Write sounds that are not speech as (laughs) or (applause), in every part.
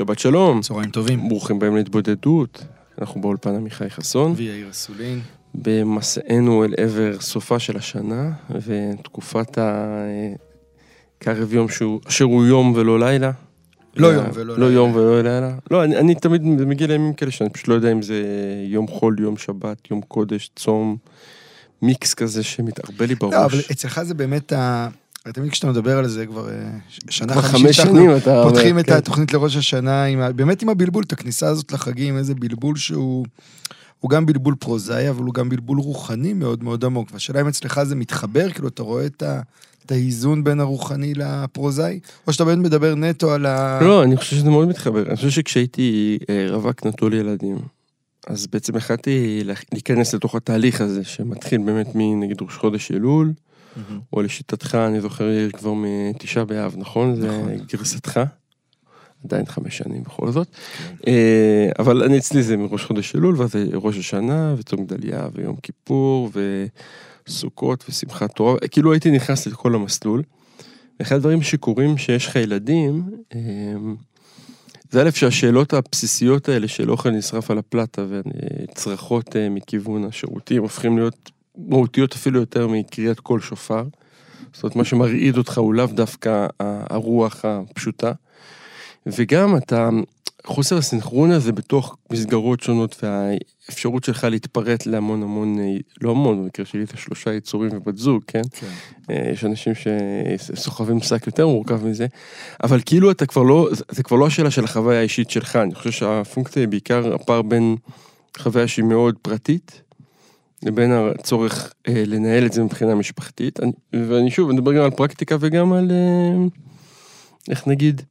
שבת שלום, צהריים טובים. ברוכים בהם להתבודדות. אנחנו באולפן עמיחי חסון, ויאיר אסולין. במסענו אל עבר סופה של השנה, ותקופת הקרב יום שהוא, אשר הוא יום ולא לילה. לא יום ולא לא לילה. יום ולא לילה. לא, אני, אני תמיד מגיע לימים כאלה שאני פשוט לא יודע אם זה יום חול, יום שבת, יום קודש, צום, מיקס כזה שמתערבל לי בראש. לא, אבל אצלך זה באמת ה... תמיד כשאתה מדבר על זה כבר אה, שנה חמישית שנים אתה... פותחים את כן. התוכנית לראש השנה, באמת עם הבלבול, את הכניסה הזאת לחגים, איזה בלבול שהוא... הוא גם בלבול פרוזאי, אבל הוא גם בלבול רוחני מאוד מאוד עמוק. והשאלה אם אצלך זה מתחבר, כאילו, אתה רואה את ה... את האיזון בין הרוחני לפרוזאי? או שאתה באמת מדבר נטו על ה... לא, אני חושב שזה מאוד מתחבר. אני חושב שכשהייתי אה, רווק נטול ילדים, אז בעצם החלטתי לה- להיכנס לתוך התהליך הזה, שמתחיל באמת מנגיד ראש חודש אלול, או לשיטתך, אני זוכר יאיר כבר מתשעה באב, נכון? זה נכון. גרסתך. עדיין חמש שנים בכל זאת. כן. אה, אבל אני אצלי זה מראש חודש אלול, ואז ראש השנה, וצום גדליה, ויום כיפור, וסוכות, ושמחת תורה, כאילו הייתי נכנס לכל המסלול. ואחד הדברים שקורים שיש לך ילדים, אה, זה א' שהשאלות הבסיסיות האלה של אוכל נשרף על הפלטה וצרחות אה, מכיוון השירותים הופכים להיות מהותיות אפילו יותר מקריאת קול שופר. זאת אומרת, מה שמרעיד אותך הוא לאו דווקא הרוח הפשוטה. וגם אתה, חוסר הסנכרון הזה בתוך מסגרות שונות והאפשרות שלך להתפרט להמון המון, לא המון, במקרה שלי זה שלושה יצורים ובת זוג, כן? כן. אה, יש אנשים שסוחבים שק יותר מורכב מזה, אבל כאילו אתה כבר לא, זה כבר לא השאלה של החוויה האישית שלך, אני חושב שהפונקציה היא בעיקר הפער בין חוויה שהיא מאוד פרטית, לבין הצורך אה, לנהל את זה מבחינה משפחתית, אני, ואני שוב, אני מדבר גם על פרקטיקה וגם על, אה, איך נגיד,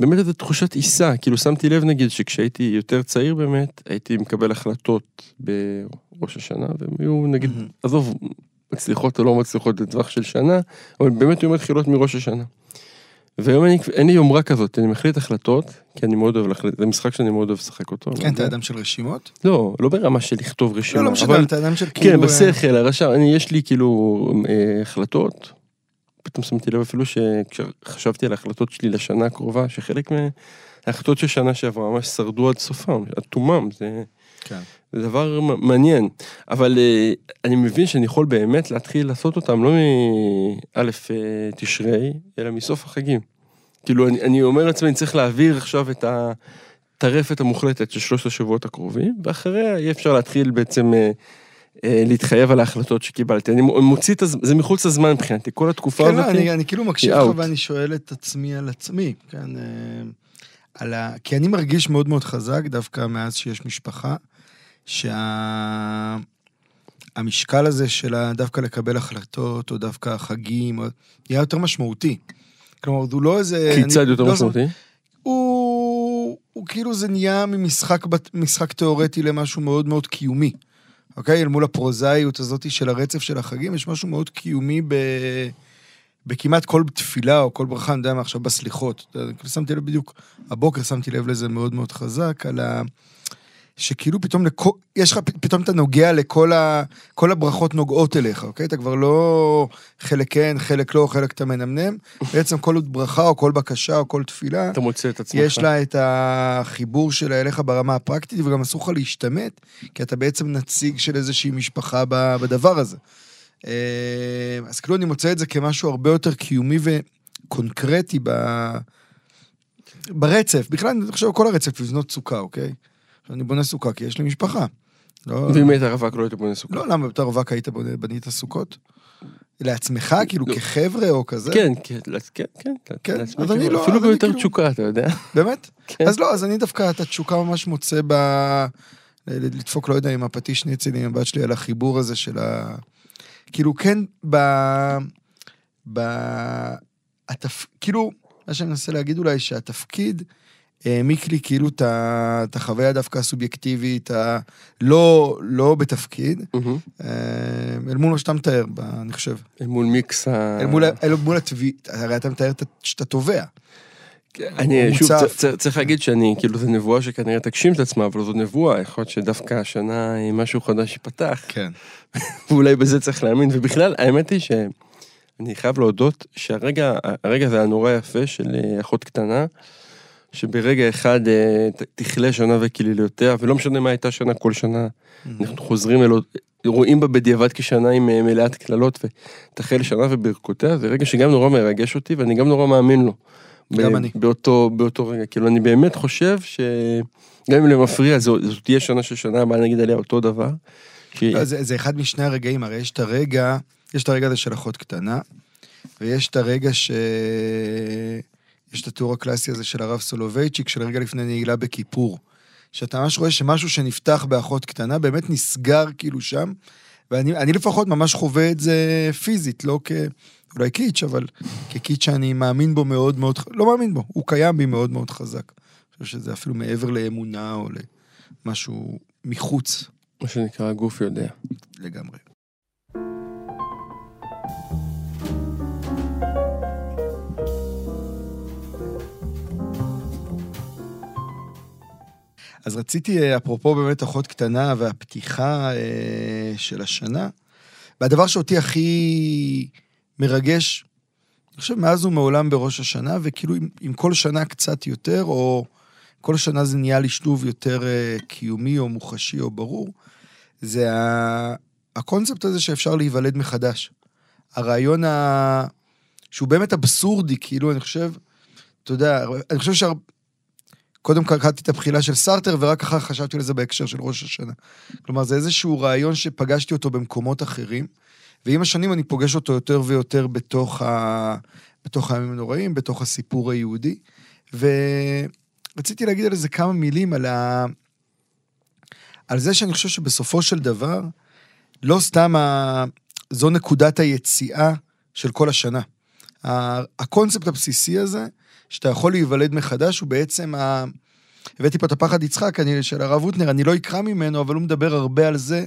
באמת איזו תחושת עיסה, כאילו שמתי לב נגיד שכשהייתי יותר צעיר באמת, הייתי מקבל החלטות בראש השנה, והם היו נגיד, מהמם. עזוב, מצליחות או לא מצליחות לטווח של שנה, אבל באמת היו מתחילות מראש השנה. והיום אני, אין לי יומרה כזאת, אני מחליט החלטות, כי אני מאוד אוהב להחליט, זה משחק שאני מאוד אוהב לשחק אותו. כן, אתה אדם של רשימות? לא, לא ברמה של לכתוב רשימה, לא, לא משנה, אתה אדם של כאילו... כן, בשכל, הרשם, אני, יש לי כאילו אה, החלטות, פתאום שמתי לב אפילו שכשחשבתי על ההחלטות שלי לשנה הקרובה, שחלק מההחלטות של שנה שעברה ממש שרדו עד סופם, עד תומם, זה, כן. זה דבר מעניין. אבל אה, אני מבין שאני יכול באמת להתחיל לעשות אותם לא מאלף אה, תשרי, אלא מסוף החגים. כאילו, אני, אני אומר לעצמי, אני צריך להעביר עכשיו את הטרפת המוחלטת של שלושת השבועות הקרובים, ואחריה יהיה אפשר להתחיל בעצם אה, אה, להתחייב על ההחלטות שקיבלתי. אני מוציא את הזמן, זה מחוץ לזמן מבחינתי, כל התקופה כן, לא, הזאת. אני, אני כאילו מקשיב לך. ואני שואל את עצמי על עצמי, כן, אה, על ה... כי אני מרגיש מאוד מאוד חזק, דווקא מאז שיש משפחה, שהמשקל הזה של דווקא לקבל החלטות, או דווקא חגים, או- נהיה יותר משמעותי. כלומר, הוא לא איזה... כיצד אני יותר לא- משמעותי? הוא, הוא כאילו זה נהיה ממשחק משחק תיאורטי למשהו מאוד מאוד קיומי. אוקיי? אל מול הפרוזאיות הזאת של הרצף של החגים, יש משהו מאוד קיומי ב... בכמעט כל תפילה או כל ברכה, אני יודע מה עכשיו בסליחות. שמתי לב בדיוק, הבוקר שמתי לב לזה מאוד מאוד חזק, על ה... שכאילו פתאום, לכו... יש לך, פתאום אתה נוגע לכל ה... כל הברכות נוגעות אליך, אוקיי? אתה כבר לא חלק כן, חלק לא, חלק אתה מנמנם. (laughs) בעצם כל ברכה או כל בקשה או כל תפילה, אתה מוצא את עצמך. יש לה את החיבור שלה אליך ברמה הפרקטית, וגם אסור לך להשתמט, כי אתה בעצם נציג של איזושהי משפחה בדבר הזה. אה, אז כאילו אני מוצא את זה כמשהו הרבה יותר קיומי וקונקרטי ב... ברצף. בכלל, אני חושב כל הרצף לבנות סוכה, אוקיי? אני בונה סוכה כי יש לי משפחה. לא, ואם היית רווק לא היית בונה סוכה. לא, למה אתה רווק היית בונה, בנית סוכות? לעצמך, כאילו, לא. כחבר'ה או כזה? כן, כן, כן, כן, כן, לעצמי אז אני לא- אפילו ביותר כאילו- תשוקה, אתה יודע. באמת? כן. אז לא, אז אני דווקא את התשוקה ממש מוצא ב... לדפוק, לא יודע, עם הפטיש ניצל עם הבת שלי על החיבור הזה של ה... כאילו, כן, ב... ב... התפ... כאילו, מה שאני מנסה להגיד אולי, שהתפקיד העמיק לי כאילו את החוויה דווקא הסובייקטיבית, ה... לא, בתפקיד. אה, אל מול מה שאתה מתאר, אני חושב. אל מול מיקס ה... אל מול, אל מול התביעה, הרי אתה מתאר שאתה תובע. אני שוב מוצף. צ- צ- צריך להגיד שאני כאילו זו נבואה שכנראה תגשים את עצמה אבל זו נבואה יכול להיות שדווקא השנה אה, משהו חדש ייפתח כן. (laughs) ואולי בזה צריך להאמין ובכלל האמת היא שאני חייב להודות שהרגע הרגע זה הנורא יפה של אה, אחות קטנה. שברגע אחד אה, תכלה שנה וקלילותיה ולא משנה מה הייתה שנה כל שנה אנחנו חוזרים אלו רואים בה בדיעבד כשנה עם אה, מלאת קללות ותחל שנה וברכותיה זה רגע שגם נורא מרגש אותי ואני גם נורא מאמין לו. גם ב- אני. באותו, באותו רגע, כאילו אני באמת חושב שגם אם למפריע זו, זו תהיה שנה של שנה הבאה נגיד עליה אותו דבר. כי... לא, זה, זה אחד משני הרגעים, הרי יש את הרגע, יש את הרגע הזה של אחות קטנה, ויש את הרגע ש... יש את התיאור הקלאסי הזה של הרב סולובייצ'יק, של רגע לפני נעילה בכיפור. שאתה ממש רואה שמשהו שנפתח באחות קטנה באמת נסגר כאילו שם, ואני אני לפחות ממש חווה את זה פיזית, לא כ... אולי קיץ', אבל כקיץ' שאני מאמין בו מאוד מאוד, לא מאמין בו, הוא קיים בי מאוד מאוד חזק. אני חושב שזה אפילו מעבר לאמונה או למשהו מחוץ מה שנקרא הגוף יודע. לגמרי. אז רציתי, אה, אפרופו באמת אחות קטנה והפתיחה אה, של השנה, והדבר שאותי הכי מרגש, אני חושב מאז ומעולם בראש השנה, וכאילו עם, עם כל שנה קצת יותר, או כל שנה זה נהיה לי שילוב יותר אה, קיומי או מוחשי או ברור, זה ה... הקונספט הזה שאפשר להיוולד מחדש. הרעיון ה... שהוא באמת אבסורדי, כאילו, אני חושב, אתה יודע, אני חושב שה... קודם קראתי את הבחילה של סארטר, ורק אחר חשבתי על זה בהקשר של ראש השנה. כלומר, זה איזשהו רעיון שפגשתי אותו במקומות אחרים, ועם השנים אני פוגש אותו יותר ויותר בתוך, ה... בתוך הימים הנוראים, בתוך הסיפור היהודי. ורציתי להגיד על זה כמה מילים, על, ה... על זה שאני חושב שבסופו של דבר, לא סתם ה... זו נקודת היציאה של כל השנה. הקונספט הבסיסי הזה, שאתה יכול להיוולד מחדש, הוא בעצם ה... הבאתי פה את הפחד יצחק, אני, של הרב הוטנר, אני לא אקרא ממנו, אבל הוא מדבר הרבה על זה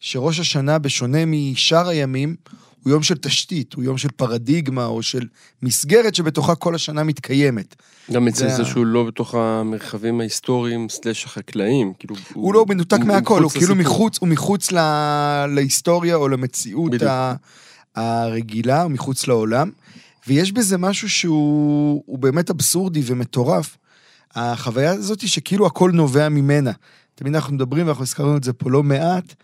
שראש השנה, בשונה משאר הימים, הוא יום של תשתית, הוא יום של פרדיגמה, או של מסגרת שבתוכה כל השנה מתקיימת. גם אצל זה זה שהוא לא בתוך המרחבים ההיסטוריים סלאש החקלאיים. כאילו, הוא לא מנותק מהכל, הוא כאילו לסיפור. מחוץ, הוא מחוץ ל- להיסטוריה או למציאות בדיוק. ה- הרגילה, הוא מחוץ לעולם. ויש בזה משהו שהוא הוא באמת אבסורדי ומטורף. החוויה הזאת היא שכאילו הכל נובע ממנה. תמיד אנחנו מדברים, ואנחנו הזכרנו את זה פה לא מעט,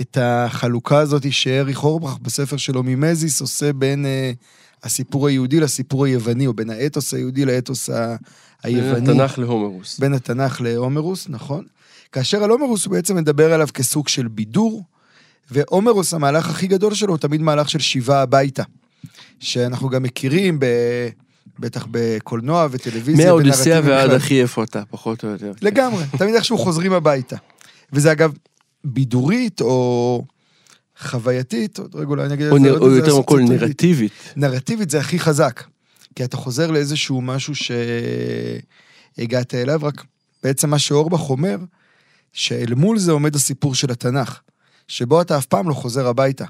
את החלוקה הזאת שאריך הורבך בספר שלו ממזיס עושה בין אה, הסיפור היהודי לסיפור היווני, או בין האתוס היהודי לאתוס ה- היווני. בין התנ"ך להומרוס. בין התנ"ך להומרוס, נכון? כאשר על הומרוס הוא בעצם מדבר עליו כסוג של בידור, והומרוס, המהלך הכי גדול שלו הוא תמיד מהלך של שיבה הביתה. שאנחנו גם מכירים, ב... בטח בקולנוע וטלוויזיה. מהאודיסאה ונרטיבים ועד. אחי איפה אתה, פחות או יותר. לגמרי, תמיד איכשהו חוזרים הביתה. וזה אגב בידורית או חווייתית, עוד רגע אולי אני אגיד או את זה או איזה יותר מכל. נרטיבית. נרטיבית זה הכי חזק. כי אתה חוזר לאיזשהו משהו שהגעת אליו, רק בעצם מה שאורבך אומר, שאל מול זה עומד הסיפור של התנ"ך, שבו אתה אף פעם לא חוזר הביתה.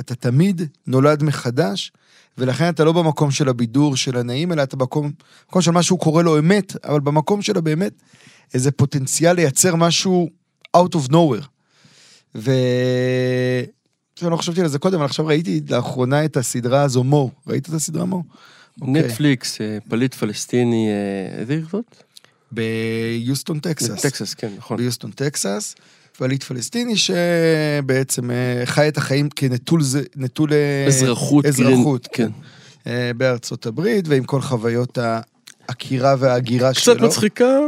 אתה תמיד נולד מחדש, ולכן אתה לא במקום של הבידור, של הנעים, אלא אתה במקום, במקום של מה שהוא קורא לו אמת, אבל במקום של הבאמת, איזה פוטנציאל לייצר משהו out of nowhere. ו... לא חשבתי על זה קודם, אבל עכשיו ראיתי לאחרונה את הסדרה הזו מו. ראית את הסדרה מו? אוקיי. נטפליקס, אה, פליט פלסטיני, אה, איזה עיר זאת? ביוסטון, טקסס. טקסס, כן, נכון. ביוסטון, טקסס. פליט פלסטיני שבעצם אה, חי את החיים כנטול נטול אזרחות. אזרחות, כן. אה, בארצות הברית, ועם כל חוויות העקירה וההגירה שלו. קצת מצחיקה,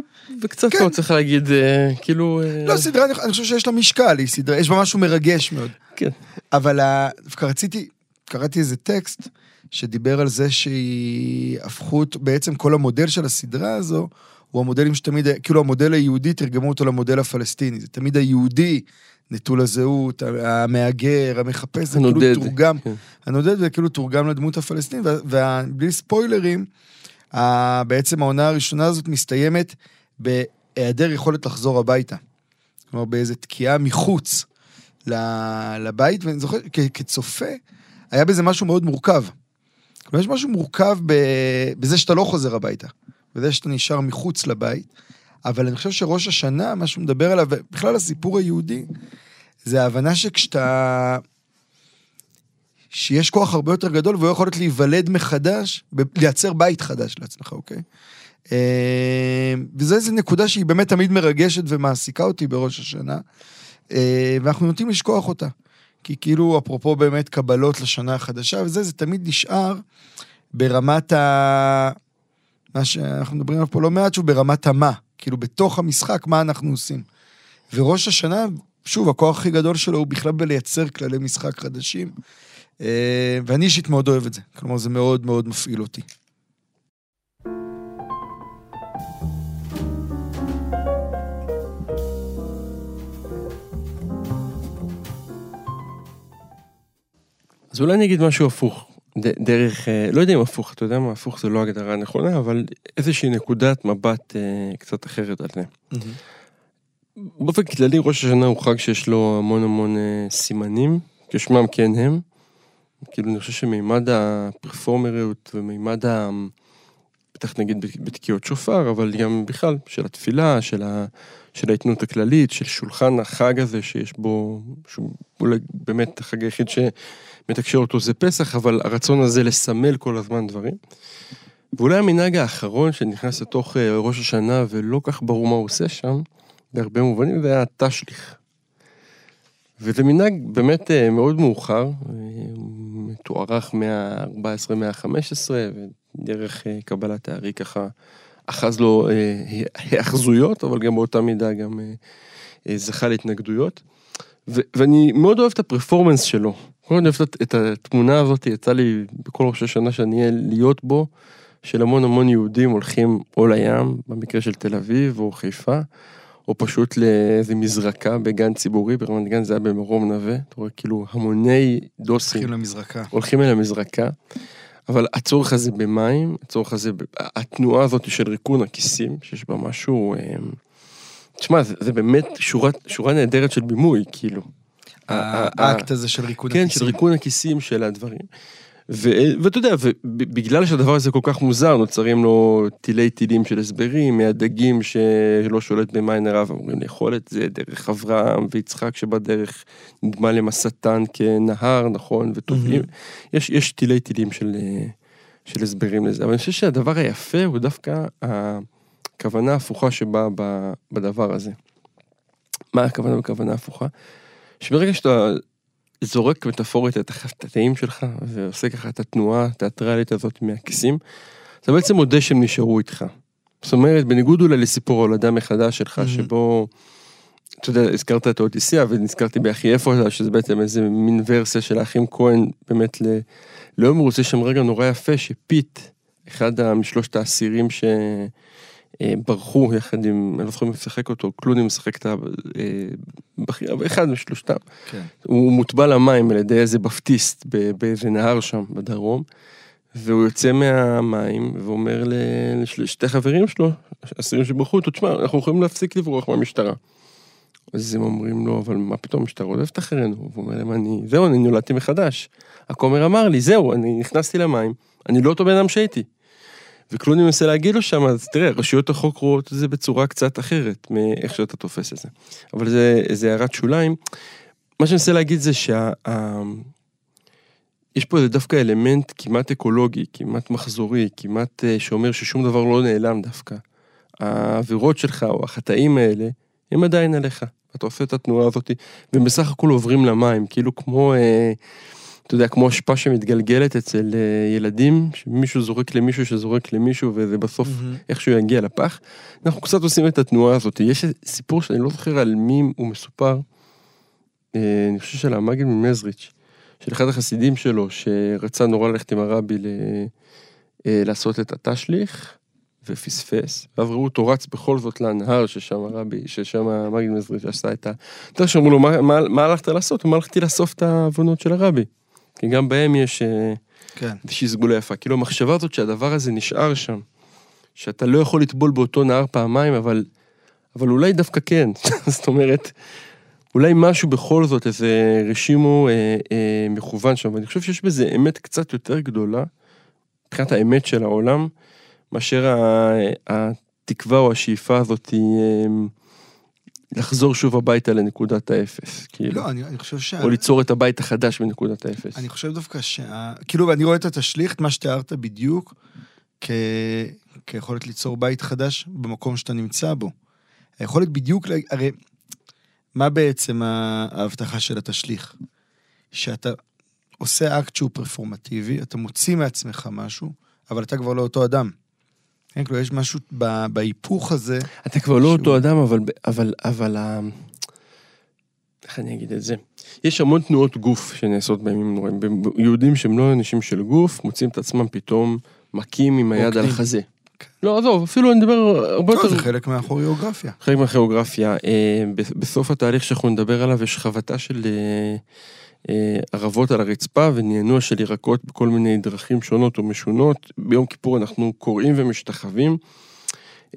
וקצת כן. לא צריך להגיד, אה, כאילו... אה, לא, סדרה, אני אני חושב שיש לה משקל, היא סדרה, יש בה משהו מרגש מאוד. כן. אבל דווקא רציתי, קראתי איזה טקסט שדיבר על זה שהיא הפכו, בעצם כל המודל של הסדרה הזו, הוא המודלים שתמיד, כאילו המודל היהודי, תרגמו אותו למודל הפלסטיני. זה תמיד היהודי, נטול הזהות, המהגר, המחפש, זה כאילו תורגם, כן. הנודד זה כאילו תורגם לדמות הפלסטינית, ובלי ספוילרים, בעצם העונה הראשונה הזאת מסתיימת בהיעדר יכולת לחזור הביתה. כלומר, באיזו תקיעה מחוץ לבית, ואני זוכר, כצופה, היה בזה משהו מאוד מורכב. כלומר, יש משהו מורכב בזה שאתה לא חוזר הביתה, בזה שאתה נשאר מחוץ לבית, אבל אני חושב שראש השנה, מה שהוא מדבר עליו, ובכלל הסיפור היהודי, זה ההבנה שכשאתה... שיש כוח הרבה יותר גדול והוא יכול להיוולד מחדש, לייצר בית חדש לעצמך, אוקיי? אה, וזו איזו נקודה שהיא באמת תמיד מרגשת ומעסיקה אותי בראש השנה, אה, ואנחנו נוטים לשכוח אותה. כי כאילו, אפרופו באמת קבלות לשנה החדשה וזה, זה תמיד נשאר ברמת ה... מה שאנחנו מדברים עליו פה לא מעט, שהוא ברמת המה. כאילו, בתוך המשחק, מה אנחנו עושים. וראש השנה, שוב, הכוח הכי גדול שלו הוא בכלל בלייצר כללי משחק חדשים. אה, ואני אישית מאוד אוהב את זה. כלומר, זה מאוד מאוד מפעיל אותי. אז אולי אני אגיד משהו הפוך, דרך, אה, לא יודע אם הפוך, אתה יודע מה, הפוך זה לא הגדרה הנכונה, אבל איזושהי נקודת מבט אה, קצת אחרת על זה. באופן כללי ראש השנה הוא חג שיש לו המון המון אה, סימנים, כשמם כן הם. כאילו אני חושב שמימד הפרפורמריות ומימד ה... בטח נגיד בתקיעות שופר, אבל גם בכלל של התפילה, של, ה... של העיתונות הכללית, של שולחן החג הזה שיש בו, שהוא אולי באמת החג היחיד שמתקשר אותו זה פסח, אבל הרצון הזה לסמל כל הזמן דברים. ואולי המנהג האחרון שנכנס לתוך אה, ראש השנה ולא כך ברור מה הוא עושה שם, בהרבה מובנים, זה היה התשליך. וזה מנהג באמת אה, מאוד מאוחר, אה, מתוארך מאה ה-14, מאה ה-15, ודרך אה, קבלת הארי ככה אחז לו אה, היאחזויות, אבל גם באותה מידה גם אה, אה, זכה להתנגדויות. ו- ואני מאוד אוהב את הפרפורמנס שלו. מאוד אוהב את- את התמונה הזאת, יצא לי בכל ראש השנה שאני אהיה להיות בו, של המון המון יהודים הולכים או לים, במקרה של תל אביב או חיפה, או פשוט לאיזה מזרקה בגן ציבורי, ברמת גן זה היה במרום נווה, אתה רואה כאילו המוני דוסים הולכים למזרקה. הולכים אל המזרקה, אבל הצורך הזה במים, הצורך הזה, התנועה הזאת של ריקון הכיסים, שיש בה משהו, אה, תשמע, זה, זה באמת שורה, שורה נהדרת של בימוי, כאילו. האקט הזה של ריקוד כן, הכיסים. של ריקון הכיסים של הדברים. ואתה יודע, ובגלל שהדבר הזה כל כך מוזר, נוצרים לו תילי תילים של הסברים, מהדגים שלא שולט במים הרב, אמורים לאכול את זה, דרך אברהם ויצחק שבדרך נדמה להם השטן כנהר, נכון, וטובעים. יש, יש תילי תילים של, של הסברים לזה, אבל אני חושב שהדבר היפה הוא דווקא הכוונה ההפוכה שבאה בדבר הזה. מה הכוונה בכוונה הפוכה? שברגע שאתה זורק מטאפורית את החטאים שלך, ועושה ככה את התנועה התיאטרלית הזאת מהכיסים, אתה בעצם מודה שהם נשארו איתך. זאת אומרת, בניגוד אולי לסיפור ההולדה מחדש שלך, Mhm. שבו, אתה יודע, הזכרת את האודיסיאה, ונזכרתי באחי איפה, שזה בעצם איזה מין ורסיה של האחים כהן, באמת ל... לא מרוצה שם רגע נורא יפה, שפיט, אחד משלושת האסירים ש... אה, ברחו יחד עם, אני לא זוכר מי משחק אותו, קלוני משחק את הבכיר, אבל אחד משלושתם. כן. הוא מוטבע למים על ידי איזה בפטיסט באיזה נהר שם בדרום, והוא יוצא מהמים ואומר לשתי חברים שלו, אסירים שברחו אותו, תשמע, אנחנו יכולים להפסיק לברוח מהמשטרה. אז הם אומרים לו, אבל מה פתאום, המשטרה רודפת אחרינו? והוא אומר להם, אני, זהו, אני נולדתי מחדש. הכומר אמר לי, זהו, אני נכנסתי למים, אני לא אותו בן אדם שהייתי. וקלוני מנסה להגיד לו שם, אז תראה, רשויות החוק רואות את זה בצורה קצת אחרת מאיך שאתה תופס את זה. אבל זה, הערת שוליים. מה שאני מנסה להגיד זה שה... ה- יש פה דווקא אלמנט כמעט אקולוגי, כמעט מחזורי, כמעט אה, שאומר ששום דבר לא נעלם דווקא. העבירות שלך או החטאים האלה, הם עדיין עליך. אתה עושה את התנועה הזאת, והם בסך הכל עוברים למים, כאילו כמו, אה, אתה יודע, כמו אשפה שמתגלגלת אצל אה, ילדים, שמישהו זורק למישהו שזורק למישהו, וזה בסוף מהמם. איכשהו יגיע לפח. אנחנו קצת עושים את התנועה הזאת. יש סיפור שאני לא זוכר על מי הוא מסופר, אה, אני חושב של המגיד ממזריץ', של אחד החסידים שלו, שרצה נורא ללכת עם הרבי ל... אה, לעשות את התשליך, ופספס, ואז ראו אותו רץ בכל זאת לנהר ששם הרבי, ששם המגיד מזריץ' עשה את ה... אתה יודע שאמרו לו, מה, מה, מה הלכת לעשות? הוא אמר, הלכתי לאסוף את העוונות של הרבי. כי גם בהם יש אה, כן. איזושהי סגולה יפה. כאילו המחשבה הזאת שהדבר הזה נשאר שם, שאתה לא יכול לטבול באותו נהר פעמיים, אבל, אבל אולי דווקא כן. (laughs) זאת אומרת, אולי משהו בכל זאת, איזה רשימו אה, אה, מכוון שם, ואני חושב שיש בזה אמת קצת יותר גדולה, מבחינת האמת של העולם, מאשר ה- התקווה או השאיפה הזאת היא אה, לחזור שוב הביתה לנקודת האפס. כאילו, לא, אני, אני חושב שה... או ליצור את הבית החדש בנקודת האפס. אני חושב דווקא שה... כאילו, אני רואה את התשליך, את מה שתיארת בדיוק, כ... כיכולת ליצור בית חדש במקום שאתה נמצא בו. היכולת בדיוק, ל... הרי מה בעצם ההבטחה של התשליך? שאתה עושה אקט שהוא פרפורמטיבי, אתה מוציא מעצמך משהו, אבל אתה כבר לא אותו אדם. כן, כאילו, יש משהו בהיפוך הזה, אתה כבר לא אותו אדם, אבל, אבל, אבל, ה- איך אני אגיד את זה? יש המון תנועות גוף שנעשות בימים נוראים. יהודים שהם לא אנשים של גוף, מוצאים את עצמם פתאום מכים עם היד על. החזה. לא, עזוב, אפילו אני מדבר הרבה לא, יותר... זה חלק מהכוריאוגרפיה. חלק מהכיאוגרפיה. אה, בסוף התהליך שאנחנו נדבר עליו יש חבטה של אה, ערבות על הרצפה ונענוע של ירקות בכל מיני דרכים שונות ומשונות. ביום כיפור אנחנו קוראים ומשתחווים.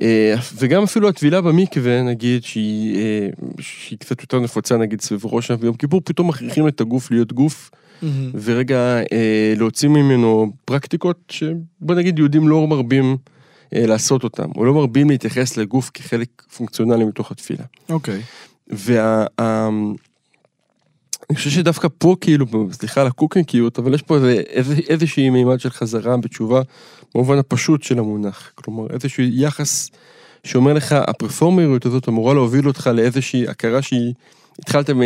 אה, וגם אפילו הטבילה במקווה, נגיד, שהיא, אה, שהיא קצת יותר נפוצה, נגיד, סביב ראש ביום כיפור, פתאום מכריחים את הגוף להיות גוף, ורגע אה, להוציא ממנו פרקטיקות שבוא נגיד יהודים לא מרבים אה, לעשות אותם, או לא מרבים להתייחס לגוף כחלק פונקציונלי מתוך התפילה. אוקיי. וה... אני חושב שדווקא פה כאילו, סליחה על הקוקנקיות, אבל יש פה איזה, איזה, איזושהי מימד של חזרה בתשובה במובן הפשוט של המונח. כלומר, איזשהו יחס שאומר לך, הפרפורמריות הזאת אמורה להוביל אותך לאיזושהי הכרה שהיא, התחלת מ...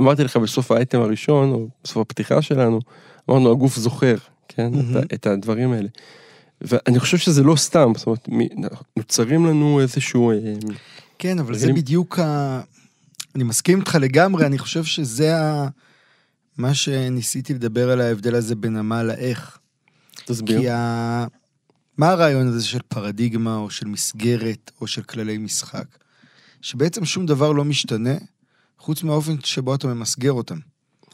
אמרתי לך בסוף האייטם הראשון, או בסוף הפתיחה שלנו, אמרנו, הגוף זוכר, כן, מהמם. את, את הדברים האלה. ואני חושב שזה לא סתם, זאת אומרת, נוצרים לנו איזשהו... אה, כן, אבל זה בדיוק ה... אני מסכים איתך לגמרי, אני חושב שזה ה... מה שניסיתי לדבר על ההבדל הזה בין המה לאיך. תסביר. כי ה... מה הרעיון הזה של פרדיגמה, או של מסגרת, או של כללי משחק? שבעצם שום דבר לא משתנה, חוץ מהאופן שבו אתה ממסגר אותם.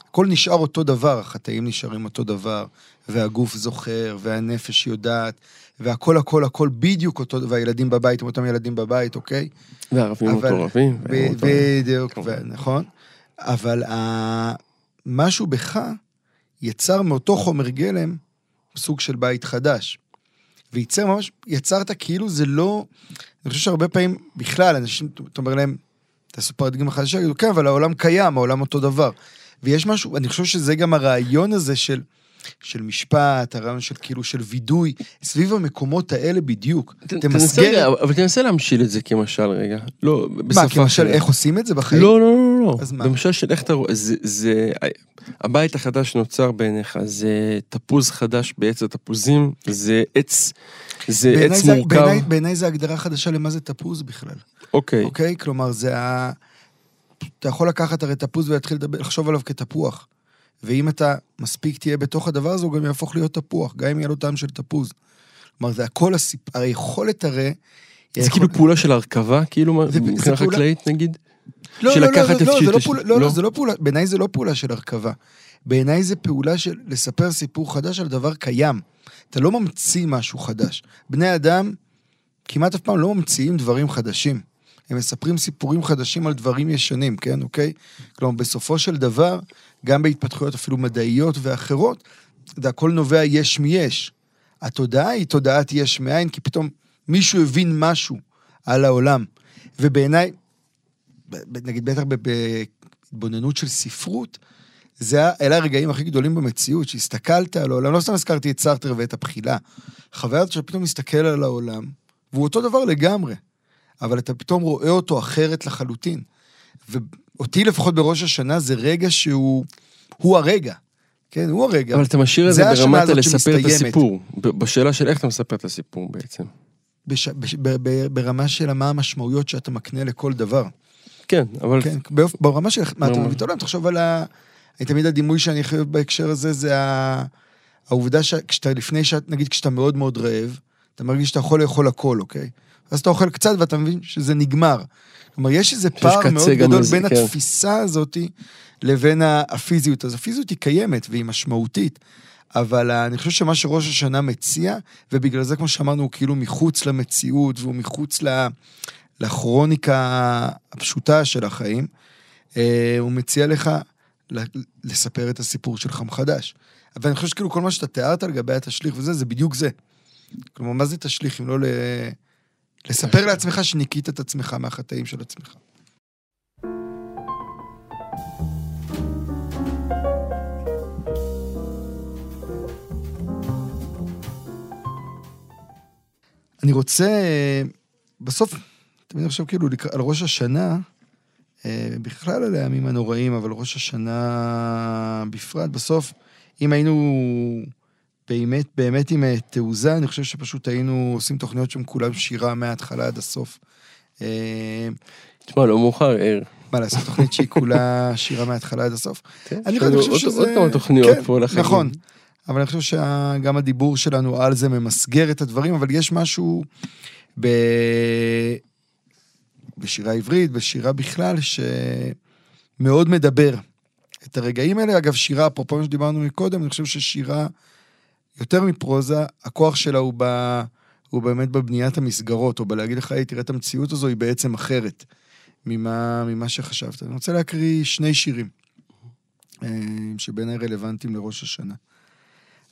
הכל נשאר אותו דבר, החטאים נשארים אותו דבר, והגוף זוכר, והנפש יודעת, והכל הכל הכל בדיוק אותו, והילדים בבית הם אותם ילדים בבית, אוקיי? וערבים אבל- מטורפים. בדיוק, נכון. אבל משהו בך יצר מאותו חומר גלם סוג של בית חדש. וייצר ממש, יצרת כאילו זה לא... אני חושב שהרבה פעמים, בכלל, אנשים, אתה אומר להם, תעשו פרדיגמה חדשה, יגידו, כן, אבל העולם קיים, העולם אותו דבר. ויש משהו, אני חושב שזה גם הרעיון הזה של, של משפט, הרעיון של כאילו של וידוי, סביב המקומות האלה בדיוק. ת- רגע, אבל תנסה להמשיל את זה כמשל רגע. לא, בשפה מה, כמשל. איך עושים את זה בחיים? לא, לא, לא, לא. אז מה? במשל של איך אתה רואה, זה, זה, הבית החדש שנוצר בעיניך, זה תפוז חדש בעץ התפוזים, זה עץ, זה עץ זה- מורכב. בעיניי- זה הגדרה חדשה למה זה תפוז בכלל, אוקיי, אוקיי? כלומר, זה ה... אתה יכול לקחת הרי תפוז ולהתחיל לדבר, לחשוב עליו כתפוח. ואם אתה מספיק תהיה בתוך הדבר הזה, הוא גם יהפוך להיות תפוח, גם אם יהיה לו טעם של תפוז. כלומר, זה הכל הסיפ... היכולת הרי... זה כאילו פעולה של הרכבה, כאילו, מבחינה פעולה- חקלאית נגיד? לא, של לא, לא, לקחת לא, לא, זה לא פעולה, לא, לא? לא, זה לא פעולה, בעיניי זה לא פעולה של הרכבה. בעיניי זה פעולה של לספר סיפור חדש על דבר קיים. אתה לא ממציא משהו חדש. בני אדם כמעט אף פעם לא ממציאים דברים חדשים. הם מספרים סיפורים חדשים על דברים ישנים, כן, אוקיי? כלומר, בסופו של דבר, גם בהתפתחויות אפילו מדעיות ואחרות, זה הכל נובע יש מיש. התודעה היא תודעת יש מאין, כי פתאום מישהו הבין משהו על העולם. ובעיניי, נגיד בטח בהתבוננות של ספרות, זה אלה הרגעים הכי גדולים במציאות, שהסתכלת על העולם, לא סתם הזכרתי את סארטר ואת הבחילה. החוויה הזאת שאתה פתאום מסתכל על העולם, והוא אותו דבר לגמרי, אבל אתה פתאום רואה אותו אחרת לחלוטין. ואותי לפחות בראש השנה זה רגע שהוא, הוא הרגע. כן, הוא הרגע. אבל אתה משאיר את זה ברמת הלספר את. הסיפור. בשאלה של איך אתה מספר את הסיפור בעצם. בש... בש... ב... ב... ברמה של מה המשמעויות שאתה מקנה לכל דבר. כן, אבל... כן, באופ... ברמה של מה אתה. מביא את העולם, תחשוב על ה... אני תמיד הדימוי שאני חייב בהקשר הזה, זה ה... העובדה שכשאתה לפני שאת, נגיד כשאתה מאוד מאוד רעב, אתה מרגיש שאתה יכול לאכול הכל, אוקיי? אז אתה אוכל קצת ואתה מבין שזה נגמר. כלומר, יש איזה פער מאוד גדול בין כן. התפיסה הזאתי לבין הפיזיות. אז הפיזיות היא קיימת והיא משמעותית, אבל אני חושב שמה שראש השנה מציע, ובגלל זה, כמו שאמרנו, הוא כאילו מחוץ למציאות והוא מחוץ ל- לכרוניקה הפשוטה של החיים, אה, הוא מציע לך לספר את הסיפור שלך מחדש. אבל אני חושב שכאילו כל מה שאתה תיארת לגבי התשליך וזה, זה בדיוק זה. כלומר, מה זה תשליך אם לא ל... לספר לעצמך שניקית את עצמך מהחטאים של עצמך. אני רוצה, בסוף, תמיד עכשיו כאילו על ראש השנה, אה, בכלל על הימים הנוראים, אבל ראש השנה בפרט, בסוף, אם היינו באמת, באמת עם אה, תעוזה, אני חושב שפשוט היינו עושים תוכניות שהן כולן שירה מההתחלה עד הסוף. אה, תשמע, לא מאוחר, ער. מה לעשות, תוכנית שהיא כולה שירה מההתחלה עד הסוף? אני יש לנו חושב שזה... עוד כמה תוכניות כן, פה לחגים. נכון. אבל אני חושב שגם הדיבור שלנו על זה ממסגר את הדברים, אבל יש משהו ב... בשירה עברית, בשירה בכלל, שמאוד מדבר. את הרגעים האלה, אגב, שירה, אפרופו מה שדיברנו מקודם, אני חושב ששירה, יותר מפרוזה, הכוח שלה הוא, ב... הוא באמת בבניית המסגרות, או בלהגיד לך, תראה את המציאות הזו, היא בעצם אחרת ממה, ממה שחשבת. אני רוצה להקריא שני שירים, אה, שבעיניי רלוונטיים לראש השנה.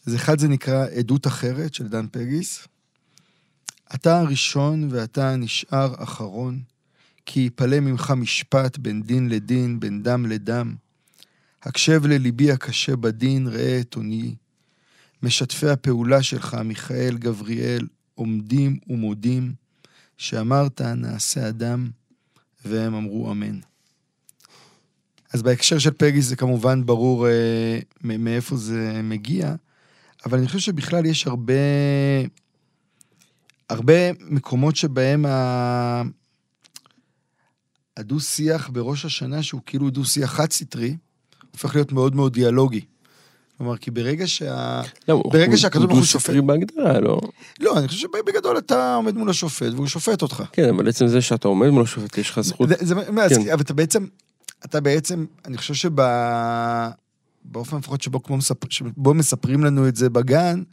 אז אחד זה נקרא עדות אחרת של דן פגיס. אתה הראשון ואתה הנשאר אחרון, כי יפלא ממך משפט בין דין לדין, בין דם לדם. הקשב לליבי הקשה בדין, ראה את עוני. משתפי הפעולה שלך, מיכאל, גבריאל, עומדים ומודים, שאמרת נעשה אדם, והם אמרו אמן. אז בהקשר של פגיס זה כמובן ברור אה, מאיפה זה מגיע, אבל אני חושב שבכלל יש הרבה, הרבה מקומות שבהם ה... הדו-שיח בראש השנה, שהוא כאילו דו-שיח חד-סטרי, הופך להיות מאוד מאוד דיאלוגי. כלומר, כי ברגע שה... לא, ברגע הוא- שהקדוש הוא ברוך הוא דו-סטרי בהגדרה, לא? לא, אני חושב שבגדול אתה עומד מול השופט והוא שופט אותך. כן, אבל עצם זה שאתה עומד מול השופט, יש לך זכות. זה, זה, מה, אז- כן. אבל אתה בעצם, אתה בעצם, אני חושב שב... באופן לפחות שבו, כמו מספר, שבו מספרים לנו את זה בגן,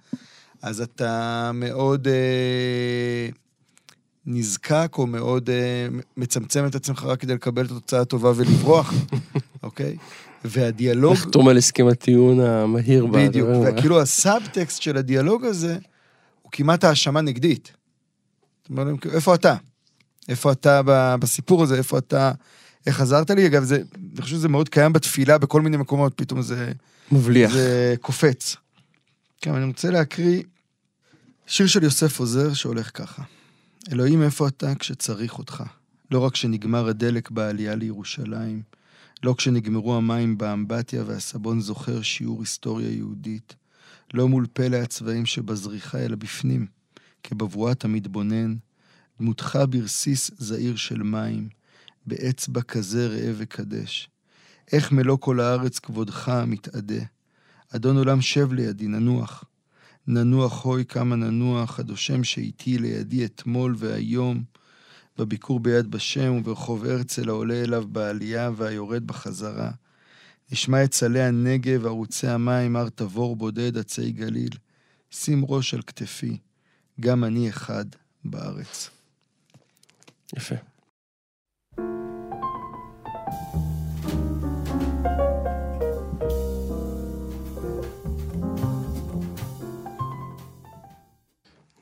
אז אתה מאוד אה, נזקק או מאוד אה, מצמצם את עצמך רק כדי לקבל את התוצאה הטובה ולברוח, (laughs) אוקיי? והדיאלוג... לחתום על הסכם הטיעון המהיר. בדיוק. וכאילו הסאבטקסט של הדיאלוג הזה הוא כמעט האשמה נגדית. איפה אתה? איפה אתה בסיפור הזה? איפה אתה? איך עזרת לי? אגב, זה, אני חושב שזה מאוד קיים בתפילה בכל מיני מקומות, פתאום זה, מבליח. זה קופץ. כן, אני רוצה להקריא שיר של יוסף עוזר שהולך ככה. אלוהים, איפה אתה כשצריך אותך? לא רק כשנגמר הדלק בעלייה לירושלים, לא כשנגמרו המים באמבטיה והסבון זוכר שיעור היסטוריה יהודית, לא מול פלא הצבעים שבזריחה אלא בפנים, כבבואת המתבונן, דמותך ברסיס זעיר של מים, באצבע כזה ראה וקדש. איך מלוא כל הארץ כבודך מתאדה. אדון עולם שב לידי, ננוח. ננוח הוי כמה ננוח, הדושם שאיתי לידי אתמול והיום, בביקור ביד בשם וברחוב הרצל העולה אליו בעלייה והיורד בחזרה. נשמע את צלי הנגב, ערוצי המים, הר תבור בודד, עצי גליל. שים ראש על כתפי, גם אני אחד בארץ. יפה.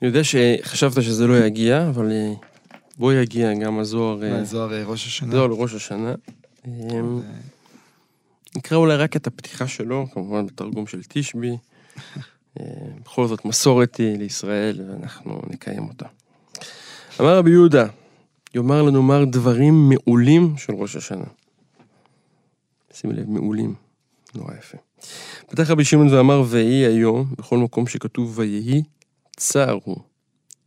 אני יודע שחשבת שזה לא יגיע, אבל אה, בוא יגיע גם הזוהר, אה, מה, זוהר אה, ראש השנה? זוהר לראש השנה. אה, נקרא אולי רק את הפתיחה שלו, כמובן בתרגום של תשבי. בכל זאת מסורת היא לישראל, ואנחנו נקיים אותה. אמר רבי יהודה, יאמר לנו מר דברים מעולים של ראש השנה. שים לב, מעולים. נורא יפה. פתח רבי שמעון ואמר, ויהי היום, בכל מקום שכתוב ויהי, צער הוא.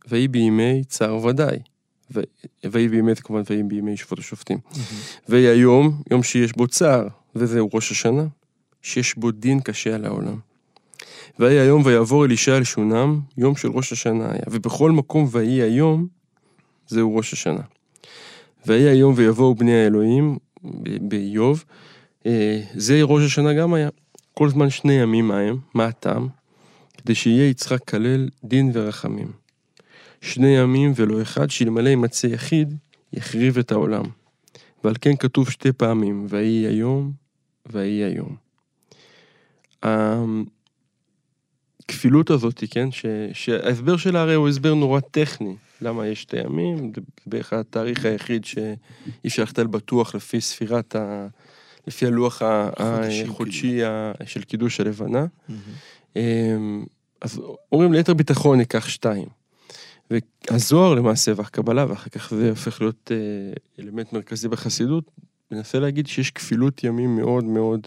ויהי בימי צער ודאי. ויהי בימי, כמובן ויהי בימי שפוט השופטים. ויהי היום, יום שיש בו צער, וזהו ראש השנה, שיש בו דין קשה על העולם. ויהי היום ויעבור אלישע אל שונם, יום של ראש השנה היה, ובכל מקום ויהי היום, זהו ראש השנה. ויהי היום ויבואו בני האלוהים, באיוב, אה, זה ראש השנה גם היה. כל זמן שני ימים ההם, מה הטעם? כדי שיהיה יצחק כלל דין ורחמים. שני ימים ולא אחד, שאלמלא יימצא יחיד, יחריב את העולם. ועל כן כתוב שתי פעמים, ויהי היום, ויהי היום. הכפילות הזאת, כן, ש, שההסבר שלה הרי הוא הסבר נורא טכני. למה יש שתי ימים, זה בערך התאריך היחיד שאי אפשר לחתל בטוח לפי ספירת ה... לפי הלוח החודשי ה- של קידוש הלבנה. אמ, אז אומרים ליתר ביטחון ניקח שתיים. והזוהר למעשה והקבלה, ואחר כך זה הופך להיות אה, אלמנט מרכזי בחסידות, מנסה להגיד שיש כפילות ימים מאוד מאוד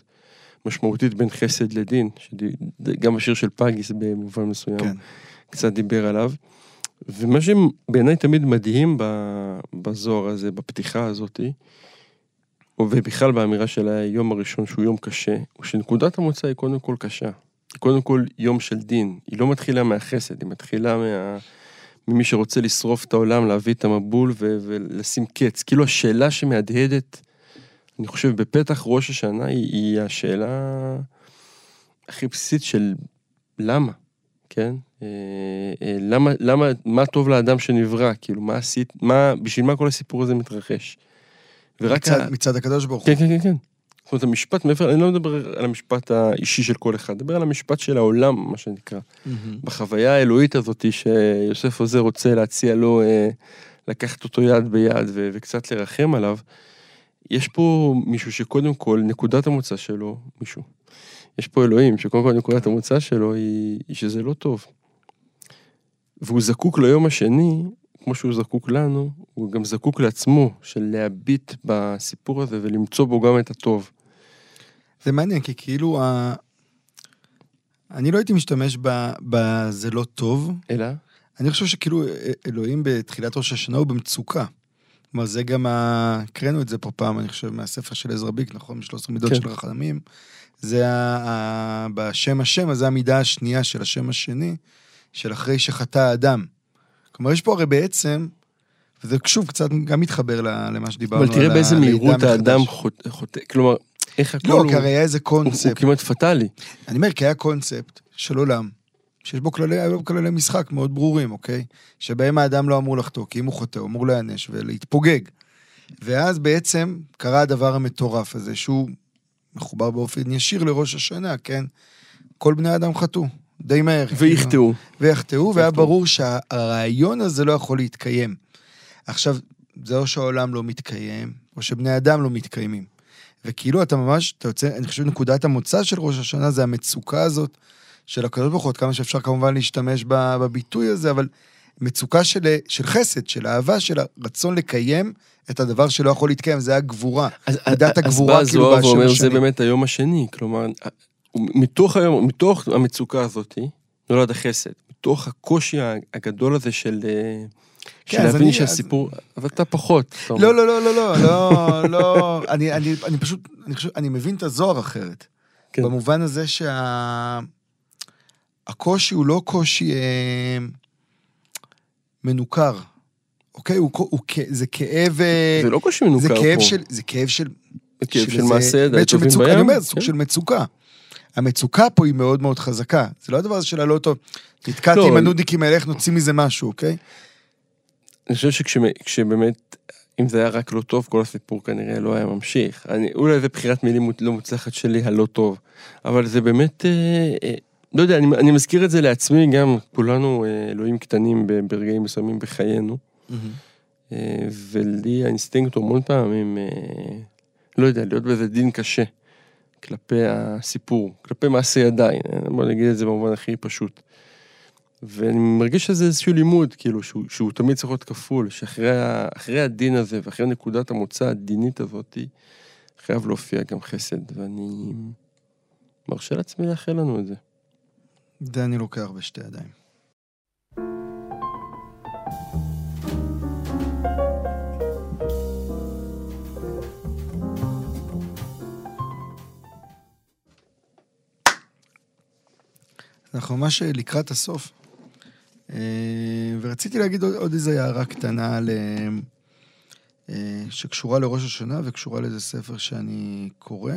משמעותית בין חסד לדין, שגם השיר של פגיס במובן מסוים כן. קצת דיבר עליו. ומה שבעיניי תמיד מדהים בזוהר הזה, בפתיחה הזאתי, ובכלל באמירה של היום הראשון שהוא יום קשה, הוא שנקודת המוצא היא קודם כל קשה. היא קודם כל יום של דין. היא לא מתחילה מהחסד, היא מתחילה מה... ממי שרוצה לשרוף את העולם, להביא את המבול ו... ולשים קץ. כאילו השאלה שמהדהדת, אני חושב, בפתח ראש השנה, היא, היא השאלה הכי בסיסית של למה, כן? אה, אה, למה, למה, מה טוב לאדם שנברא? כאילו, מה עשית, מה, בשביל מה כל הסיפור הזה מתרחש? ורק מצד, מצד הקדוש ברוך הוא. כן, כן, כן, כן. זאת אומרת, המשפט מעבר, אני לא מדבר על המשפט האישי של כל אחד, אני מדבר על המשפט של העולם, מה שנקרא. מהמם. בחוויה האלוהית הזאת שיוסף עוזר רוצה להציע לו אה, לקחת אותו יד ביד ו- וקצת לרחם עליו, יש פה מישהו שקודם כל, נקודת המוצא שלו, מישהו. יש פה אלוהים, שקודם כל נקודת המוצא שלו היא, היא שזה לא טוב. והוא זקוק ליום השני, כמו שהוא זקוק לנו, הוא גם זקוק לעצמו, של להביט בסיפור הזה ולמצוא בו גם את הטוב. זה מעניין, כי כאילו, ה... אני לא הייתי משתמש ב- ב"זה לא טוב", אלא? אני חושב שכאילו אלוהים בתחילת ראש השנה הוא במצוקה. כלומר, זה גם, ה... הקראנו את זה פה פעם, אני חושב, מהספר של עזרא ביק, נכון? מ-13 מידות כן. של רחמים. זה ה... ה... בשם השם, אז זה המידה השנייה של השם השני, של אחרי שחטא האדם. כלומר, יש פה הרי בעצם, וזה שוב קצת גם מתחבר למה שדיברנו אבל על תראה באיזה הלידה מהירות מחדש. האדם חוטא- כלומר, איך הכל לא, הוא, כי הרי היה איזה הוא, הוא קונספט. כמעט פטאלי. אני אומר, כי היה קונספט של עולם, שיש בו כללי, היו כללי משחק מאוד ברורים, אוקיי? שבהם האדם לא אמור לחטוא, כי אם הוא חוטא, הוא אמור להיענש ולהתפוגג. ואז בעצם קרה הדבר המטורף הזה, שהוא מחובר באופן ישיר לראש השנה, כן? כל בני האדם חטאו, די מהר. ויחטאו. ויחטאו, והיה. ברור שהרעיון הזה לא יכול להתקיים. עכשיו, זה או שהעולם לא מתקיים, או שבני אדם לא מתקיימים. וכאילו אתה ממש, אתה יוצא, אני חושב נקודת המוצא של ראש השנה זה המצוקה הזאת של הקדוש ברוך הוא, כמה שאפשר כמובן להשתמש בביטוי הזה, אבל מצוקה של, של חסד, של אהבה, של הרצון לקיים את הדבר שלא יכול להתקיים, זה הגבורה. אז, מידת אז הגבורה, בא כאילו, הזוהר באשר ואומר, זה השני. באמת היום השני. כלומר, מתוך היום, מתוך המצוקה הזאת, נולד החסד. מתוך הקושי הגדול הזה של... כן, אז להבין שהסיפור, אבל אתה פחות. לא, לא, לא, לא, לא, לא, לא, אני, אני, אני פשוט, אני חושב, אני מבין את הזוהר אחרת. כן. במובן הזה שהקושי הוא לא קושי אה, מנוכר, אוקיי? הוא, הוא, כ- זה כאב... אה, זה לא קושי מנוכר זה פה. כאב של... זה כאב של... זה כאב של מעשה של טובים מצוקה, בים. אני אומר, סוג כן. של מצוקה. המצוקה פה היא מאוד מאוד חזקה. זה לא הדבר הזה של הלא טוב. נתקעתי לא, עם הנודניקים האלה, איך נוציא מזה משהו, אוקיי? אני חושב שכשבאמת, אם זה היה רק לא טוב, כל הסיפור כנראה לא היה ממשיך. אני, אולי זה בחירת מילים לא מוצלחת שלי, הלא טוב. אבל זה באמת, אה, אה, לא יודע, אני, אני מזכיר את זה לעצמי, גם כולנו אה, אלוהים קטנים ברגעים מסוימים בחיינו. אה, ולי האינסטינקט המון פעמים, אה, לא יודע, להיות באיזה דין קשה כלפי הסיפור, כלפי מעשה ידיי, בוא נגיד את זה במובן הכי פשוט. ואני מרגיש שזה איזשהו לימוד, כאילו, שהוא, שהוא תמיד צריך להיות כפול, שאחרי הדין הזה ואחרי נקודת המוצא הדינית הזאת, חייב להופיע גם חסד, ואני מרשה לעצמי לאחל לנו את זה. זה אני לוקח בשתי ידיים. אנחנו ממש לקראת הסוף. אה, ורציתי להגיד עוד, עוד איזו הערה קטנה ל... אה, שקשורה לראש השנה וקשורה לאיזה ספר שאני קורא.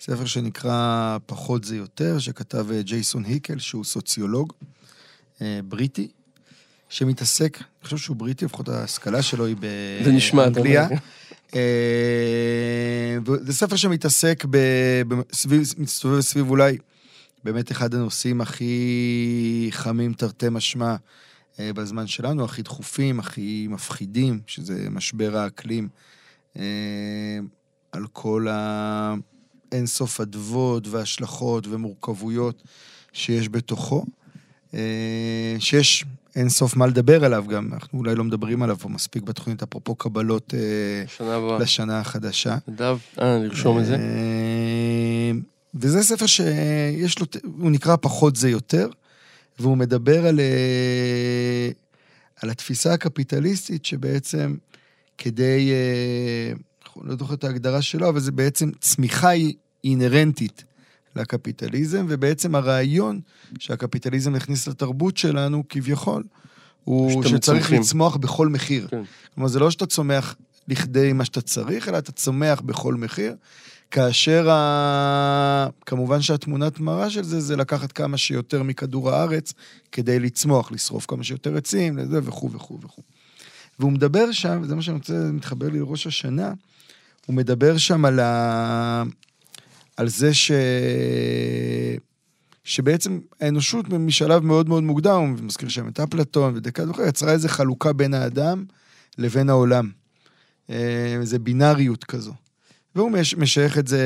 ספר שנקרא פחות זה יותר, שכתב אה, ג'ייסון היקל, שהוא סוציולוג בריטי, שמתעסק, אני חושב שהוא בריטי, לפחות ההשכלה שלו היא באנגליה. זה נשמע, אתה אומר. זה ספר שמתעסק, ב... סביב, מסתובב סביב אולי באמת אחד הנושאים הכי חמים, תרתי משמע, אה, בזמן שלנו, הכי דחופים, הכי מפחידים, שזה משבר האקלים, אה, על כל האינסוף אדוות והשלכות ומורכבויות שיש בתוכו, אה, שיש אינסוף מה לדבר עליו גם, אנחנו אולי לא מדברים עליו פה מספיק בתוכנית, אפרופו קבלות לשנה החדשה. נדב, אה, נרשום את זה. וזה ספר שיש לו, הוא נקרא פחות זה יותר, והוא מדבר על, אה, על התפיסה הקפיטליסטית שבעצם כדי, אה, לא זוכר את ההגדרה שלו, אבל זה בעצם צמיחה היא אינהרנטית לקפיטליזם, ובעצם הרעיון שהקפיטליזם הכניס לתרבות שלנו כביכול, הוא שצריך מצמחים. לצמוח בכל מחיר. כן. כלומר, זה לא שאתה צומח לכדי מה שאתה צריך, אלא אתה צומח בכל מחיר. כאשר ה... כמובן שהתמונת מראה של זה, זה לקחת כמה שיותר מכדור הארץ כדי לצמוח, לשרוף כמה שיותר עצים, וכו' וכו' וכו'. והוא מדבר שם, וזה מה שאני רוצה, מתחבר לי לראש השנה, הוא מדבר שם על, ה... על זה ש... שבעצם האנושות משלב מאוד מאוד מוקדם, הוא מזכיר שם את אפלטון ודקאט וכו', יצרה איזו חלוקה בין האדם לבין העולם. אה, זה בינאריות כזו. והוא מש, משייך את זה,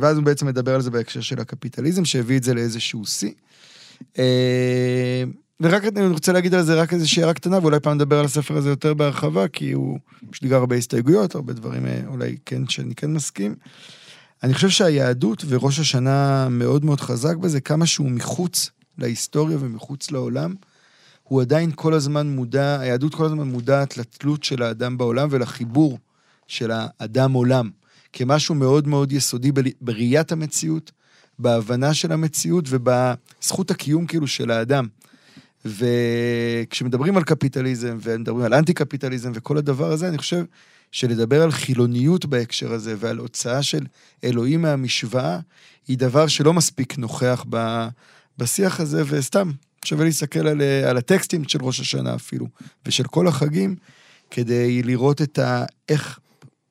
ואז הוא בעצם מדבר על זה בהקשר של הקפיטליזם, שהביא את זה לאיזשהו שיא. אה, ורק אני רוצה להגיד על זה רק איזושהי הערה קטנה, ואולי פעם נדבר על הספר הזה יותר בהרחבה, כי הוא, לי גם הרבה הסתייגויות, הרבה דברים אה, אולי כן, שאני כן מסכים. אני חושב שהיהדות וראש השנה מאוד מאוד חזק בזה, כמה שהוא מחוץ להיסטוריה ומחוץ לעולם, הוא עדיין כל הזמן מודע, היהדות כל הזמן מודעת לתלות של האדם בעולם ולחיבור של האדם עולם. כמשהו מאוד מאוד יסודי בראיית המציאות, בהבנה של המציאות ובזכות הקיום כאילו של האדם. וכשמדברים על קפיטליזם ומדברים על אנטי קפיטליזם וכל הדבר הזה, אני חושב שלדבר על חילוניות בהקשר הזה ועל הוצאה של אלוהים מהמשוואה, היא דבר שלא מספיק נוכח בשיח הזה, וסתם שווה להסתכל על, על הטקסטים של ראש השנה אפילו, ושל כל החגים, כדי לראות את ה... איך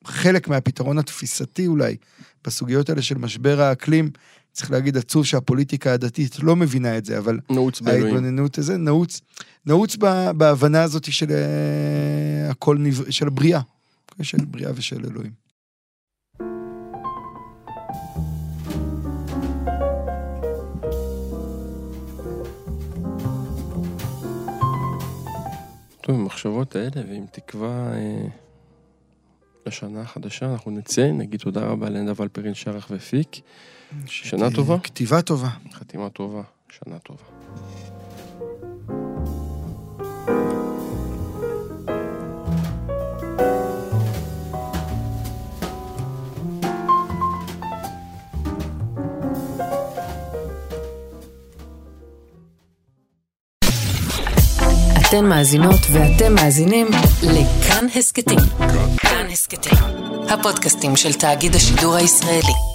חלק מהפתרון התפיסתי אולי, בסוגיות האלה של משבר האקלים, צריך להגיד עצוב שהפוליטיקה הדתית לא מבינה את זה, אבל... נעוץ באלוהים. ההתבוננות הזה נעוץ, נעוץ בהבנה הזאת של אה, הכל, נב... של הבריאה, של בריאה ושל אלוהים. טוב, עם המחשבות האלה ועם תקווה... אה... לשנה החדשה, אנחנו נצא, נגיד תודה רבה לנדב אלפרין שרח ופיק. שנה טובה. כתיבה טובה. חתימה טובה, שנה טובה. אתן מאזינות ואתם מאזינים לכאן הסכתים. כאן הסכתים, הפודקאסטים של תאגיד השידור הישראלי.